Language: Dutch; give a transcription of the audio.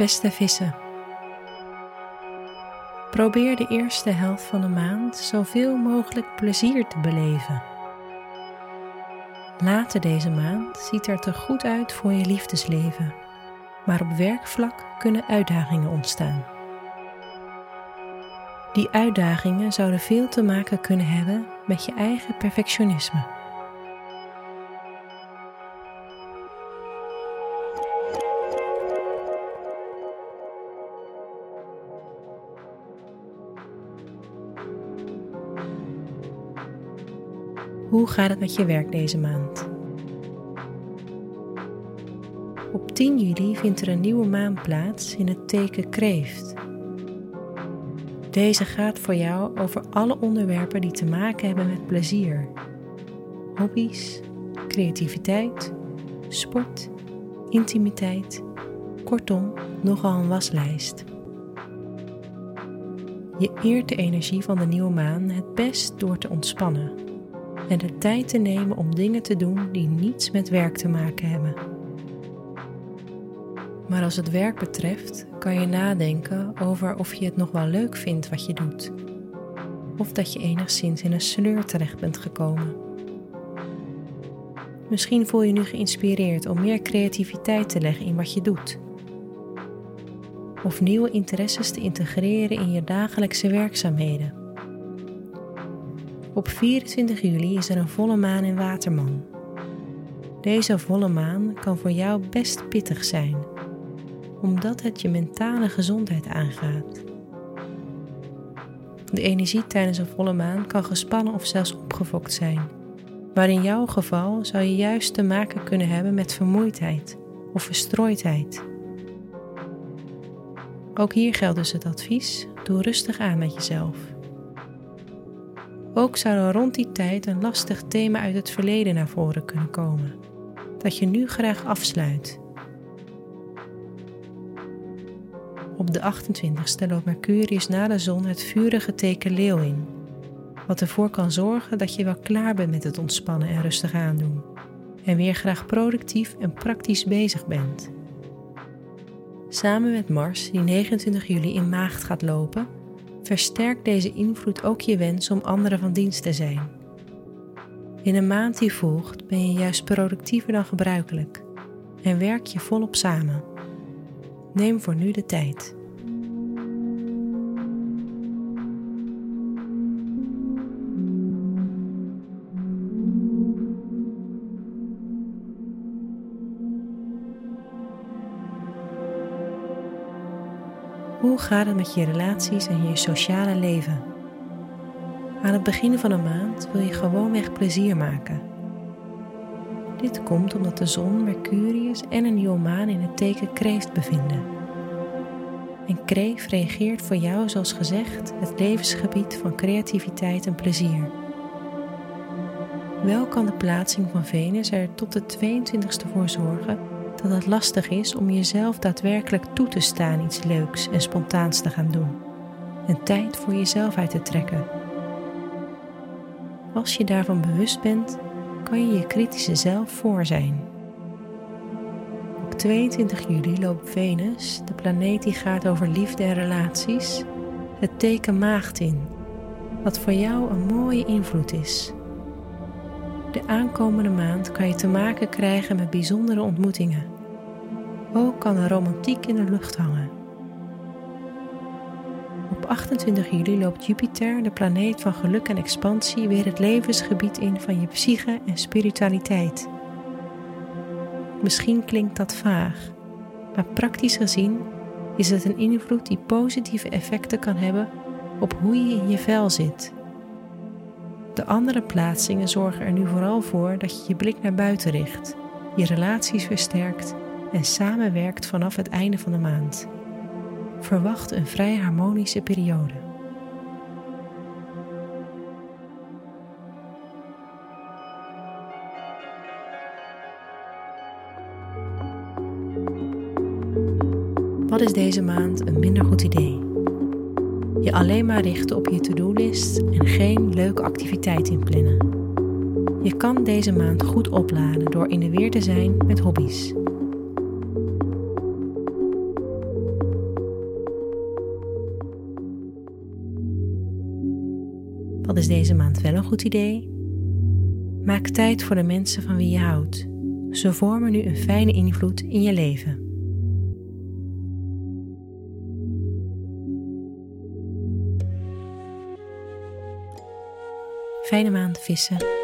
Beste vissen. Probeer de eerste helft van de maand zoveel mogelijk plezier te beleven. Later deze maand ziet er te goed uit voor je liefdesleven, maar op werkvlak kunnen uitdagingen ontstaan. Die uitdagingen zouden veel te maken kunnen hebben met je eigen perfectionisme. Hoe gaat het met je werk deze maand? Op 10 juli vindt er een nieuwe maan plaats in het teken kreeft. Deze gaat voor jou over alle onderwerpen die te maken hebben met plezier, hobby's, creativiteit, sport, intimiteit, kortom, nogal een waslijst. Je eert de energie van de nieuwe maan het best door te ontspannen en de tijd te nemen om dingen te doen die niets met werk te maken hebben. Maar als het werk betreft, kan je nadenken over of je het nog wel leuk vindt wat je doet, of dat je enigszins in een sleur terecht bent gekomen. Misschien voel je nu geïnspireerd om meer creativiteit te leggen in wat je doet, of nieuwe interesses te integreren in je dagelijkse werkzaamheden. Op 24 juli is er een volle maan in Waterman. Deze volle maan kan voor jou best pittig zijn, omdat het je mentale gezondheid aangaat. De energie tijdens een volle maan kan gespannen of zelfs opgefokt zijn, maar in jouw geval zou je juist te maken kunnen hebben met vermoeidheid of verstrooidheid. Ook hier geldt dus het advies: doe rustig aan met jezelf. Ook zou er rond die tijd een lastig thema uit het verleden naar voren kunnen komen, dat je nu graag afsluit. Op de 28ste loopt Mercurius na de zon het vurige teken leeuw in, wat ervoor kan zorgen dat je wel klaar bent met het ontspannen en rustig aandoen, en weer graag productief en praktisch bezig bent. Samen met Mars, die 29 juli in Maagd gaat lopen, versterkt deze invloed ook je wens om anderen van dienst te zijn. In een maand die volgt ben je juist productiever dan gebruikelijk en werk je volop samen. Neem voor nu de tijd. Hoe gaat het met je relaties en je sociale leven? Aan het begin van een maand wil je gewoonweg plezier maken. Dit komt omdat de zon, Mercurius en een nieuwe maan in het teken kreeft bevinden. En kreeft reageert voor jou, zoals gezegd, het levensgebied van creativiteit en plezier. Wel kan de plaatsing van Venus er tot de 22e voor zorgen dat het lastig is om jezelf daadwerkelijk toe te staan iets leuks en spontaans te gaan doen en tijd voor jezelf uit te trekken. Als je daarvan bewust bent, kan je je kritische zelf voor zijn. Op 22 juli loopt Venus, de planeet die gaat over liefde en relaties, het teken maagd in, wat voor jou een mooie invloed is. De aankomende maand kan je te maken krijgen met bijzondere ontmoetingen. Ook kan er romantiek in de lucht hangen. Op 28 juli loopt Jupiter, de planeet van geluk en expansie, weer het levensgebied in van je psyche en spiritualiteit. Misschien klinkt dat vaag, maar praktisch gezien is het een invloed die positieve effecten kan hebben op hoe je in je vel zit de andere plaatsingen zorgen er nu vooral voor dat je je blik naar buiten richt, je relaties versterkt en samenwerkt vanaf het einde van de maand. Verwacht een vrij harmonische periode. Wat is deze maand een minder goed idee? je alleen maar richten op je to-do-list en geen leuke activiteit inplannen. Je kan deze maand goed opladen door in de weer te zijn met hobby's. Wat is deze maand wel een goed idee? Maak tijd voor de mensen van wie je houdt. Ze vormen nu een fijne invloed in je leven. Fijne maand vissen.